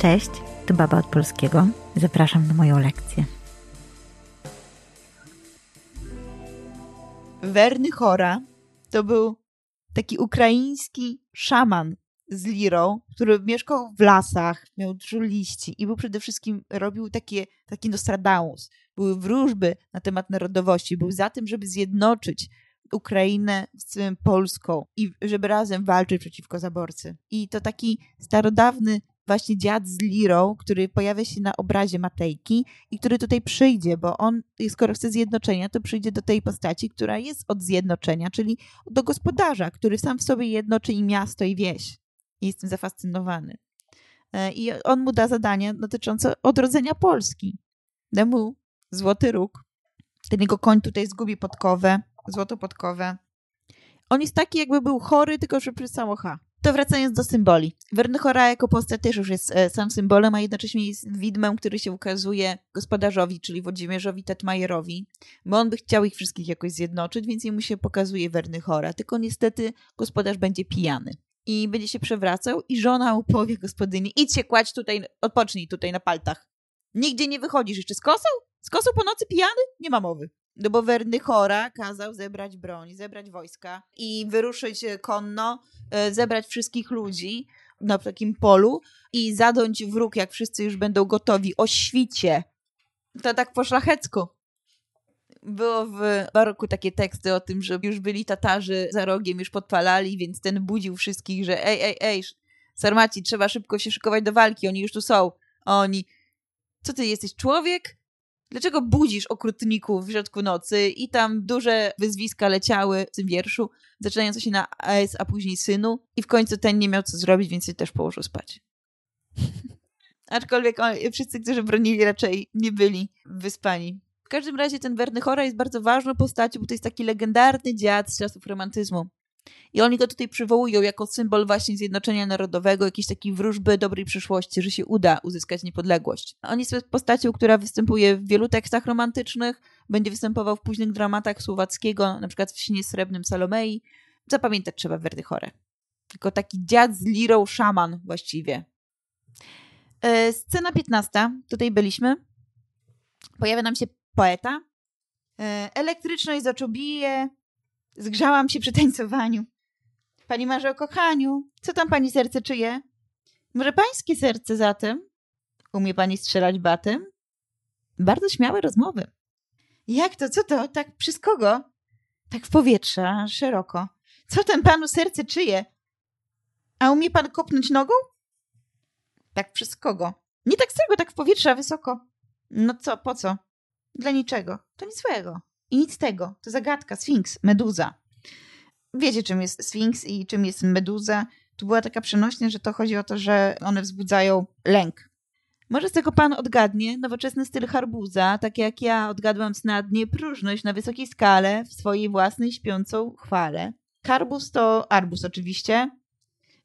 Cześć, to Baba od Polskiego. Zapraszam na moją lekcję. Werny Chora to był taki ukraiński szaman z lirą, który mieszkał w lasach, miał dużo liści i był przede wszystkim, robił takie, taki Nostradamus. Były wróżby na temat narodowości. Był za tym, żeby zjednoczyć Ukrainę z Polską i żeby razem walczyć przeciwko zaborcy. I to taki starodawny właśnie dziad z lirą, który pojawia się na obrazie Matejki i który tutaj przyjdzie, bo on, skoro chce zjednoczenia, to przyjdzie do tej postaci, która jest od zjednoczenia, czyli do gospodarza, który sam w sobie jednoczy i miasto, i wieś. I jestem zafascynowany. E, I on mu da zadanie dotyczące odrodzenia Polski. Da mu złoty róg. Ten jego koń tutaj zgubi podkowę, złotą podkowę. On jest taki, jakby był chory, tylko że przez samo H. To wracając do symboli. Wernychora jako postać też już jest e, sam symbolem, a jednocześnie jest widmem, który się ukazuje gospodarzowi, czyli Włodzimierzowi Tetmajerowi, bo on by chciał ich wszystkich jakoś zjednoczyć, więc jemu się pokazuje Wernychora. Tylko niestety gospodarz będzie pijany i będzie się przewracał i żona mu powie gospodyni, idź się kładź tutaj, odpocznij tutaj na paltach. Nigdzie nie wychodzisz jeszcze z kosą? Z kosą po nocy pijany? Nie ma mowy. No bo Wernychora kazał zebrać broń, zebrać wojska i wyruszyć konno, e, zebrać wszystkich ludzi na takim polu i zadąć wróg, jak wszyscy już będą gotowi, o świcie. To tak po szlachecku. Było w baroku takie teksty o tym, że już byli Tatarzy za rogiem, już podpalali, więc ten budził wszystkich, że ej, ej, ej, Sarmaci, trzeba szybko się szykować do walki, oni już tu są. Oni, co ty jesteś, człowiek? Dlaczego budzisz okrutników w środku nocy? I tam duże wyzwiska leciały w tym wierszu, zaczynające się na AS, a później synu. I w końcu ten nie miał co zrobić, więc się też położył spać. Aczkolwiek wszyscy, którzy bronili, raczej nie byli wyspani. W każdym razie ten Werny Chora jest bardzo ważną postacią, bo to jest taki legendarny dziad z czasów romantyzmu. I oni go tutaj przywołują jako symbol właśnie zjednoczenia narodowego, jakiejś takiej wróżby dobrej przyszłości, że się uda uzyskać niepodległość. On jest postacią, która występuje w wielu tekstach romantycznych, będzie występował w późnych dramatach Słowackiego, na przykład w Śnie Srebrnym Salomei. Zapamiętać trzeba Werdychorę. Tylko taki dziad z lirą szaman właściwie. E, scena 15. Tutaj byliśmy. Pojawia nam się poeta. E, elektryczność z oczu bije. Zgrzałam się przy tańcowaniu. Pani marzy o kochaniu. Co tam pani serce czyje? Może pańskie serce zatem? Umie pani strzelać batem? Bardzo śmiałe rozmowy. Jak to? Co to? Tak przez kogo? Tak w powietrze, szeroko. Co ten panu serce czyje? A umie pan kopnąć nogą? Tak przez kogo? Nie tak strego, tak w powietrze, wysoko. No co, po co? Dla niczego. To nic złego. I nic tego. To zagadka, sfinks, meduza wiecie, czym jest Sfinks i czym jest Meduza. Tu była taka przenośnia, że to chodzi o to, że one wzbudzają lęk. Może z tego pan odgadnie nowoczesny styl harbuza, tak jak ja odgadłam snadnie próżność na wysokiej skale w swojej własnej śpiącą chwale. Harbuz to arbus oczywiście.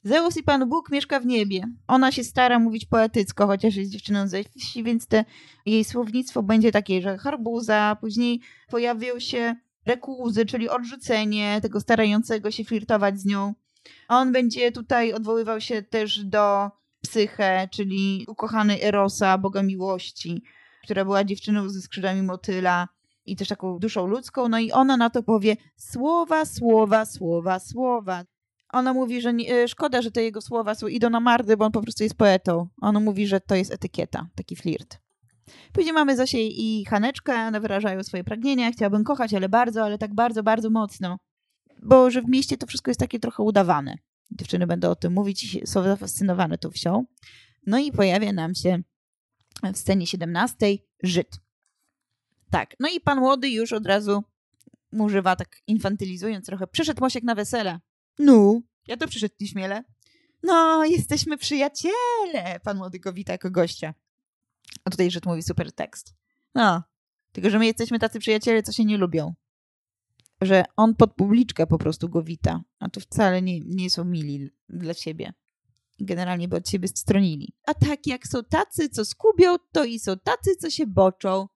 Zeus i Pan Bóg mieszka w niebie. Ona się stara mówić poetycko, chociaż jest dziewczyną ze wsi, więc te, jej słownictwo będzie takie, że harbuza, później pojawią się rekuzy, czyli odrzucenie tego starającego się flirtować z nią. On będzie tutaj odwoływał się też do Psyche, czyli ukochanej Erosa, boga miłości, która była dziewczyną ze skrzydłami motyla i też taką duszą ludzką. No i ona na to powie słowa, słowa, słowa, słowa. Ona mówi, że nie, e, szkoda, że te jego słowa są, idą na mardy, bo on po prostu jest poetą. Ona mówi, że to jest etykieta, taki flirt. Później mamy Zosię i Haneczkę, one wyrażają swoje pragnienia, chciałabym kochać, ale bardzo, ale tak bardzo, bardzo mocno. Bo że w mieście to wszystko jest takie trochę udawane. Dziewczyny będą o tym mówić i są zafascynowane tą wsią. No i pojawia nam się w scenie 17 Żyd. Tak, no i pan młody już od razu używa, tak infantylizując trochę, przyszedł Mosiek na wesele. No, ja to przyszedł nieśmiele. No, jesteśmy przyjaciele, pan młody go wita jako gościa. A tutaj Żyd mówi super tekst. No, tylko że my jesteśmy tacy przyjaciele, co się nie lubią. Że on pod publiczkę po prostu go wita, a to wcale nie, nie są mili dla siebie. Generalnie by od siebie stronili. A tak jak są tacy, co skubią, to i są tacy, co się boczą.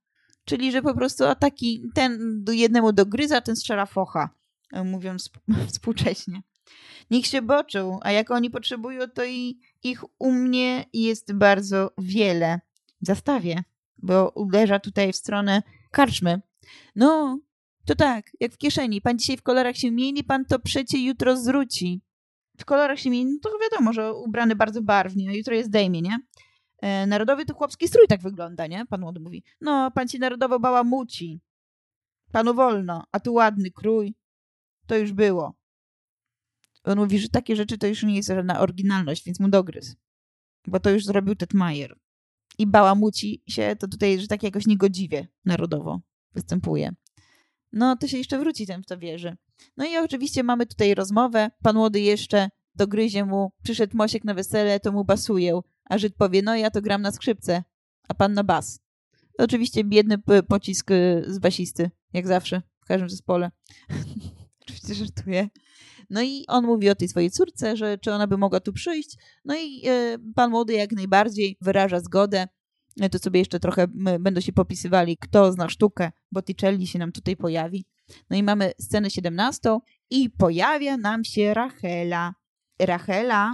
Czyli, że po prostu a taki, ten jednemu dogryza, ten strzela focha, mówiąc współcześnie. Niech się boczą, a jak oni potrzebują, to i ich u mnie jest bardzo wiele. W zastawie, bo uderza tutaj w stronę karczmy. No, to tak, jak w kieszeni. Pan dzisiaj w kolorach się mieni, pan to przecie jutro zwróci. W kolorach się mieni, no to wiadomo, że ubrany bardzo barwnie, jutro jest zdejmie, nie? E, narodowy to chłopski strój tak wygląda, nie? Pan młody mówi. No, pan ci narodowo bałamuci. Panu wolno, a tu ładny krój. To już było. On mówi, że takie rzeczy to już nie jest żadna oryginalność, więc mu dogryz. Bo to już zrobił Tetmajer. I bałamuci się, to tutaj, że tak jakoś niegodziwie narodowo występuje. No, to się jeszcze wróci ten w to wierzy. No i oczywiście mamy tutaj rozmowę. Pan młody jeszcze dogryzie mu, przyszedł Mosiek na wesele, to mu basuje. A Żyd powie, no ja to gram na skrzypce, a pan na bas. To oczywiście biedny pocisk y, z basisty, jak zawsze, w każdym zespole. oczywiście żartuję. No i on mówi o tej swojej córce, że czy ona by mogła tu przyjść. No i y, pan młody jak najbardziej wyraża zgodę. No to sobie jeszcze trochę będą się popisywali, kto zna sztukę. Botticelli się nam tutaj pojawi. No i mamy scenę 17 i pojawia nam się Rachela. Rachela,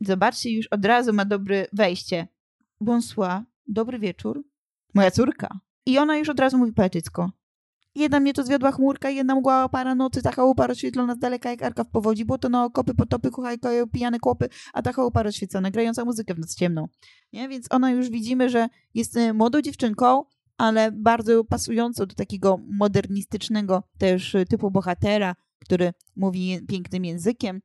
zobaczcie, już od razu ma dobre wejście. Bonsoir, dobry wieczór. Moja córka. I ona już od razu mówi poetycko. Jedna mnie to zwiodła chmurka, jedna mgła para nocy, ta chałupa rozświetlona z daleka jak arka w powodzi, było to na okopy, potopy, kuchajkoje, pijane kłopy, a ta chałupa rozświecona, grająca muzykę w noc ciemną. Nie? Więc ona już widzimy, że jest e, młodą dziewczynką, ale bardzo pasującą do takiego modernistycznego też typu bohatera, który mówi pięknym językiem.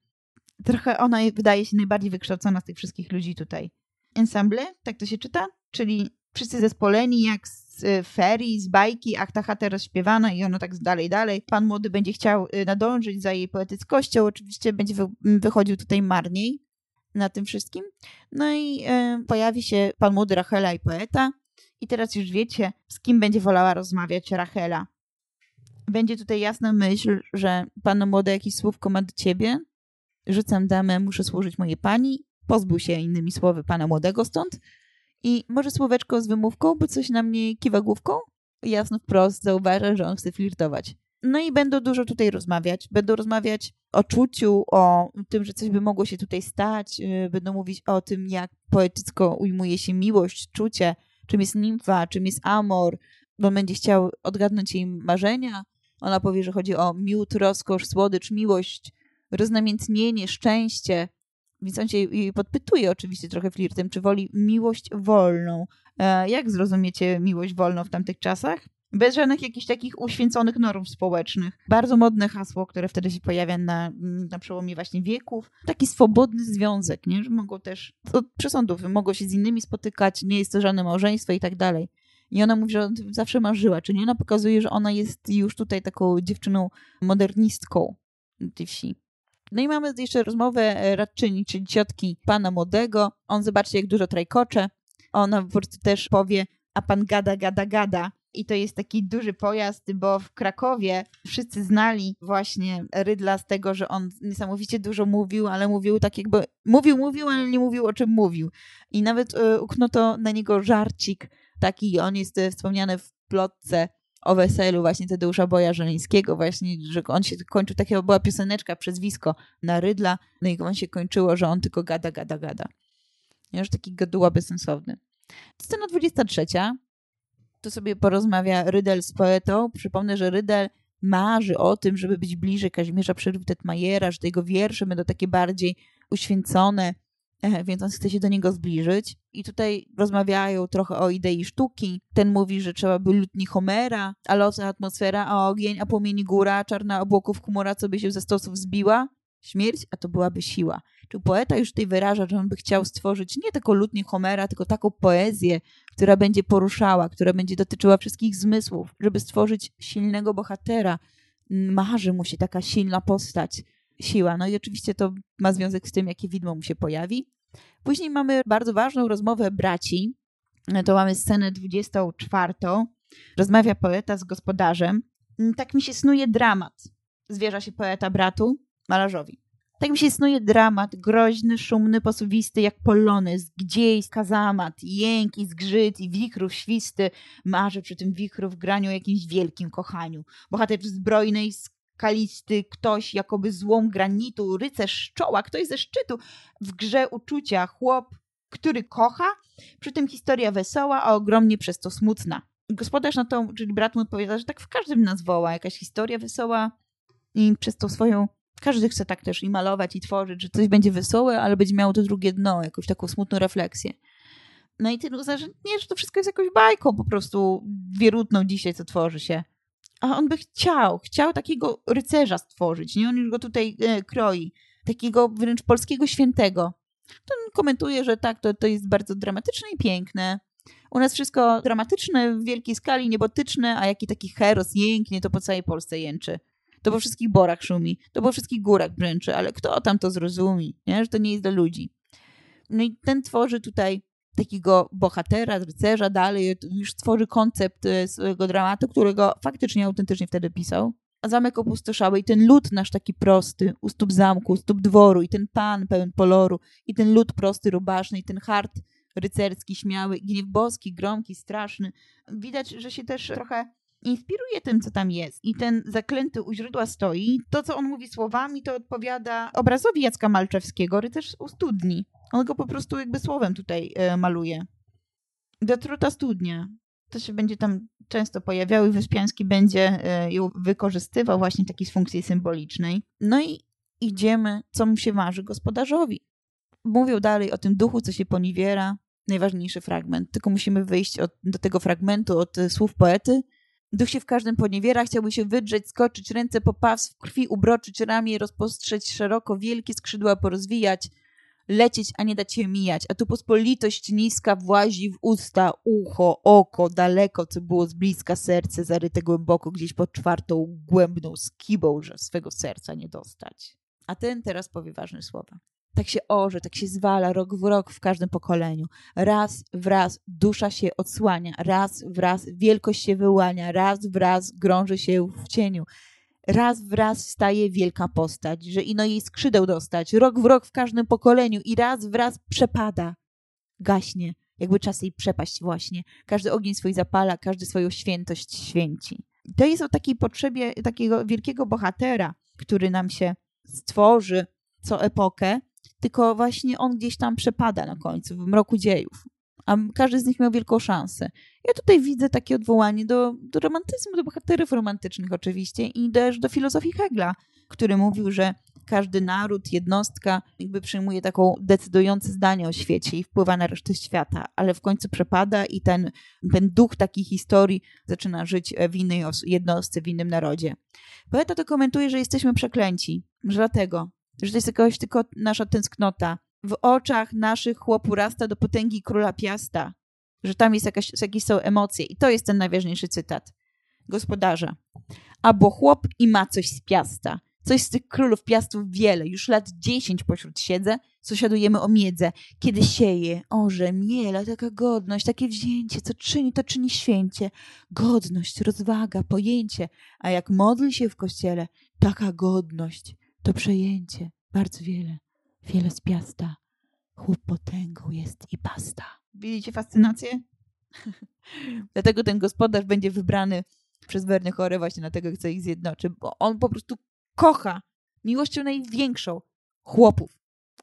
Trochę ona wydaje się najbardziej wykształcona z tych wszystkich ludzi tutaj. Ensemble, tak to się czyta? Czyli wszyscy zespoleni jak z y, ferii, z bajki, ach ta chata rozśpiewana i ono tak dalej, dalej. Pan młody będzie chciał y, nadążyć za jej poetyckością, oczywiście będzie wychodził tutaj marniej na tym wszystkim. No i y, pojawi się pan młody Rachela i poeta i teraz już wiecie, z kim będzie wolała rozmawiać Rachela. Będzie tutaj jasna myśl, że pan młody jakieś słówko ma do ciebie, rzucam damę, muszę służyć mojej pani, pozbył się innymi słowy pana młodego stąd, i może słóweczko z wymówką, bo coś na mnie kiwa główką? Jasno wprost zauważa, że on chce flirtować. No i będą dużo tutaj rozmawiać. Będą rozmawiać o czuciu, o tym, że coś by mogło się tutaj stać. Y, będą mówić o tym, jak poetycko ujmuje się miłość, czucie, czym jest nimfa, czym jest amor. On będzie chciał odgadnąć jej marzenia. Ona powie, że chodzi o miód, rozkosz, słodycz, miłość, roznamiętnienie, szczęście. Więc on się jej podpytuje oczywiście trochę flirtem, czy woli miłość wolną. E, jak zrozumiecie miłość wolną w tamtych czasach? Bez żadnych jakichś takich uświęconych norm społecznych. Bardzo modne hasło, które wtedy się pojawia na, na przełomie właśnie wieków. Taki swobodny związek, nie? że mogą też, od przesądów, mogą się z innymi spotykać, nie jest to żadne małżeństwo i tak dalej. I ona mówi, że zawsze marzyła, czyli ona pokazuje, że ona jest już tutaj taką dziewczyną modernistką tej wsi. No i mamy jeszcze rozmowę e, radczyni, czyli ciotki pana młodego. On zobaczy, jak dużo trajkocze. Ona po prostu też powie, a pan gada, gada, gada. I to jest taki duży pojazd, bo w Krakowie wszyscy znali właśnie Rydla z tego, że on niesamowicie dużo mówił, ale mówił tak jakby... Mówił, mówił, ale nie mówił o czym mówił. I nawet y, na niego żarcik taki, on jest y, wspomniany w plotce o weselu właśnie Tadeusza Boja Żeleńskiego, właśnie, że on się kończył, taka była pioseneczka, przezwisko na Rydla, no i on się kończyło, że on tylko gada, gada, gada. Już taki gaduła bezsensowny. Scena 23. Tu sobie porozmawia Rydel z poetą. Przypomnę, że Rydel marzy o tym, żeby być bliżej Kazimierza Przyrw-Tetmajera, że te jego wiersze będą takie bardziej uświęcone, więc on chce się do niego zbliżyć. I tutaj rozmawiają trochę o idei sztuki. Ten mówi, że trzeba by lutni Homera, a los, atmosfera, a ogień, a płomieni góra, czarna obłoków chmura, co by się ze stosów zbiła. Śmierć, a to byłaby siła. Czy poeta już tutaj wyraża, że on by chciał stworzyć nie tylko lutnię Homera, tylko taką poezję, która będzie poruszała, która będzie dotyczyła wszystkich zmysłów, żeby stworzyć silnego bohatera. Marzy mu się taka silna postać, siła. No i oczywiście to ma związek z tym, jakie widmo mu się pojawi. Później mamy bardzo ważną rozmowę braci. To mamy scenę 24. Rozmawia poeta z gospodarzem. Tak mi się snuje dramat. Zwierza się poeta bratu, malarzowi. Tak mi się snuje dramat, groźny, szumny, posuwisty, jak polonez, gdzieś kazamat, jęk i zgrzyt i wichrów świsty. Marzę przy tym wichru w graniu o jakimś wielkim kochaniu. Bohater zbrojnej skalisty ktoś, jakoby złom granitu, rycerz czoła, ktoś ze szczytu. W grze uczucia chłop, który kocha, przy tym historia wesoła, a ogromnie przez to smutna. Gospodarz na to, czyli brat mu odpowiada, że tak w każdym nas woła, jakaś historia wesoła i przez to swoją każdy chce tak też i malować, i tworzyć, że coś będzie wesołe, ale będzie miało to drugie dno, jakąś taką smutną refleksję. No i ty uznasz, że nie, że to wszystko jest jakąś bajką po prostu wierutną dzisiaj, co tworzy się. A on by chciał, chciał takiego rycerza stworzyć, nie? On już go tutaj e, kroi. Takiego wręcz polskiego świętego. To on komentuje, że tak, to, to jest bardzo dramatyczne i piękne. U nas wszystko dramatyczne, w wielkiej skali, niebotyczne, a jaki taki heros jęknie, to po całej Polsce jęczy. To po wszystkich borach szumi, to po wszystkich górach brzęczy, ale kto tam to zrozumie, nie? że to nie jest dla ludzi. No i ten tworzy tutaj takiego bohatera, rycerza dalej, już tworzy koncept e, swojego dramatu, którego faktycznie autentycznie wtedy pisał. A zamek opustoszały i ten lud nasz taki prosty, u stóp zamku, u stóp dworu i ten pan pełen poloru i ten lud prosty, rubaszny i ten hart rycerski, śmiały, gniew boski, gromki, straszny. Widać, że się też trochę inspiruje tym, co tam jest. I ten zaklęty u źródła stoi. To, co on mówi słowami, to odpowiada obrazowi Jacka Malczewskiego, rycerz u studni. On go po prostu jakby słowem tutaj e, maluje. Detruta studnia. To się będzie tam często pojawiało i Wyspiański będzie e, ją wykorzystywał właśnie takiej funkcji symbolicznej. No i idziemy, co mu się marzy gospodarzowi. Mówią dalej o tym duchu, co się poniewiera. Najważniejszy fragment. Tylko musimy wyjść od, do tego fragmentu od e, słów poety, Duch się w każdym poniewiera, chciałby się wydrzeć, skoczyć, ręce popaws, w krwi ubroczyć ramię, rozpostrzeć szeroko, wielkie skrzydła porozwijać, lecieć, a nie dać się mijać. A tu pospolitość niska włazi w usta, ucho, oko, daleko, co było z bliska, serce zaryte głęboko, gdzieś pod czwartą głębną skibą, że swego serca nie dostać. A ten teraz powie ważne słowa tak się orze, tak się zwala rok w rok w każdym pokoleniu. Raz w raz dusza się odsłania, raz w raz wielkość się wyłania, raz w raz grąży się w cieniu. Raz w raz staje wielka postać, że ino jej skrzydeł dostać, rok w rok w każdym pokoleniu i raz w raz przepada, gaśnie, jakby czas jej przepaść właśnie. Każdy ogień swój zapala, każdy swoją świętość święci. To jest o takiej potrzebie takiego wielkiego bohatera, który nam się stworzy co epokę, tylko właśnie on gdzieś tam przepada na końcu, w mroku dziejów. A każdy z nich miał wielką szansę. Ja tutaj widzę takie odwołanie do, do romantyzmu, do bohaterów romantycznych oczywiście i też do filozofii Hegla, który mówił, że każdy naród, jednostka jakby przyjmuje taką decydujące zdanie o świecie i wpływa na resztę świata, ale w końcu przepada i ten, ten duch takiej historii zaczyna żyć w innej jednostce, w innym narodzie. Poeta to komentuje, że jesteśmy przeklęci, że dlatego, że to jest jakaś tylko nasza tęsknota. W oczach naszych chłopu rasta do potęgi króla Piasta, że tam jest jakaś, jakieś są emocje. I to jest ten najważniejszy cytat gospodarza. Albo chłop i ma coś z Piasta. Coś z tych królów Piastów wiele. Już lat dziesięć pośród siedzę, sąsiadujemy o miedzę. Kiedy sieje, orze, miela, taka godność, takie wzięcie, co czyni, to czyni święcie. Godność, rozwaga, pojęcie. A jak modli się w kościele, taka godność to przejęcie, bardzo wiele, wiele z piasta. Chłop potęgą jest i basta. Widzicie fascynację? Dlatego ten gospodarz będzie wybrany przez Chore właśnie dlatego chce ich zjednoczyć, bo on po prostu kocha miłością największą chłopów.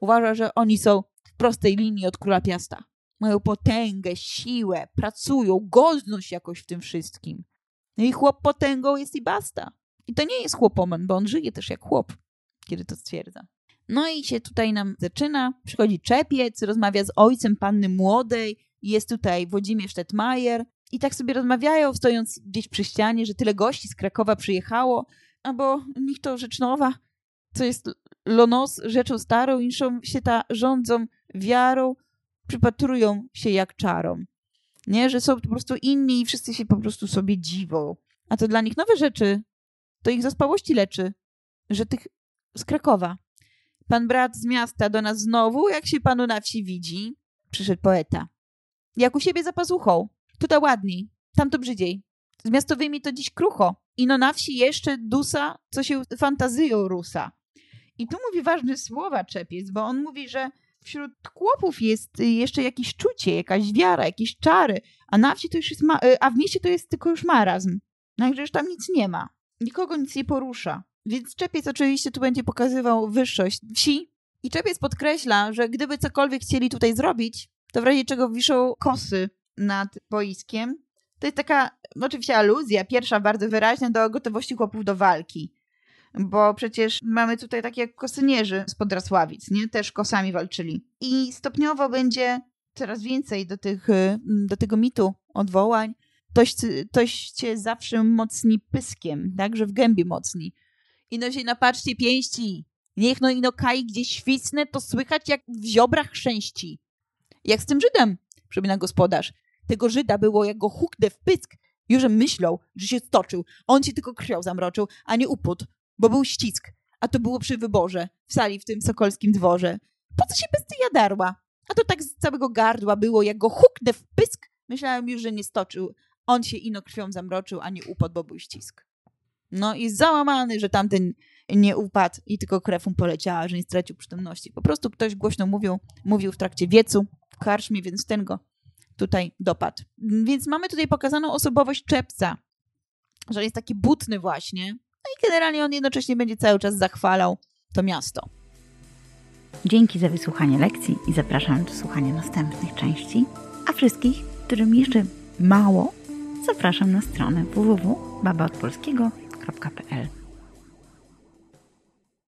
Uważa, że oni są w prostej linii od króla piasta. Mają potęgę, siłę, pracują, godność jakoś w tym wszystkim. No i chłop potęgą jest i basta. I to nie jest chłopoman, bo on żyje też jak chłop kiedy to stwierdza. No i się tutaj nam zaczyna, przychodzi czepiec, rozmawia z ojcem panny młodej, jest tutaj Włodzimierz Tetmajer i tak sobie rozmawiają, stojąc gdzieś przy ścianie, że tyle gości z Krakowa przyjechało, albo niech to rzecz nowa, co jest lonos rzeczą starą, inszą się ta rządzą wiarą, przypatrują się jak czarom. Nie, że są po prostu inni i wszyscy się po prostu sobie dziwą. A to dla nich nowe rzeczy, to ich zaspałości leczy, że tych z Krakowa. Pan brat z miasta do nas znowu, jak się panu na wsi widzi, przyszedł poeta. Jak u siebie za pazuchą. Tutaj ładniej, tam to brzydziej. Z miastowymi to dziś krucho. Ino na wsi jeszcze dusa, co się fantazyją rusa. I tu mówi ważne słowa Czepiec, bo on mówi, że wśród chłopów jest jeszcze jakieś czucie, jakaś wiara, jakieś czary, a na wsi to już jest, ma- a w mieście to jest tylko już marazm. Także już tam nic nie ma. Nikogo nic nie porusza Więc Czepiec oczywiście tu będzie pokazywał wyższość wsi. I Czepiec podkreśla, że gdyby cokolwiek chcieli tutaj zrobić, to w razie czego wiszą kosy nad boiskiem. To jest taka, oczywiście aluzja, pierwsza bardzo wyraźna do gotowości chłopów do walki. Bo przecież mamy tutaj takie kosynierzy z Podrasławic, nie? Też kosami walczyli. I stopniowo będzie coraz więcej do, tych, y, do tego mitu odwołań. Toś, toście zawsze mocni pyskiem, tak? Że w gębie mocni. Ino się napatrzcie pięści. Niech no ino kaj gdzieś świstne, to słychać jak w ziobrach chrzęści. Jak z tym Żydem, przypomina gospodarz. Tego Żyda było, jak go huknę w pysk, już myślał, że się stoczył. On się tylko krwią zamroczył, a nie upód, bo był ścisk. A to było przy wyborze, w sali w tym sokolskim dworze. Po co się bez ty jadarła? A to tak z całego gardła było, jak go huknę w pysk, myślałem już, że nie stoczył. On się ino krwią zamroczył, a nie upadł, bo był ścisk. No i załamany, że tamten nie upadł i tylko krew mu poleciała, że nie stracił przytomności. Po prostu ktoś głośno mówił, mówił w trakcie wiecu w karczmie, więc ten go tutaj dopadł. Więc mamy tutaj pokazaną osobowość Czepca, że jest taki butny właśnie. No i generalnie on jednocześnie będzie cały czas zachwalał to miasto. Dzięki za wysłuchanie lekcji i zapraszam do słuchania następnych części. A wszystkich, którym jeszcze mało, zapraszam na stronę www.babaodpolskiego.pl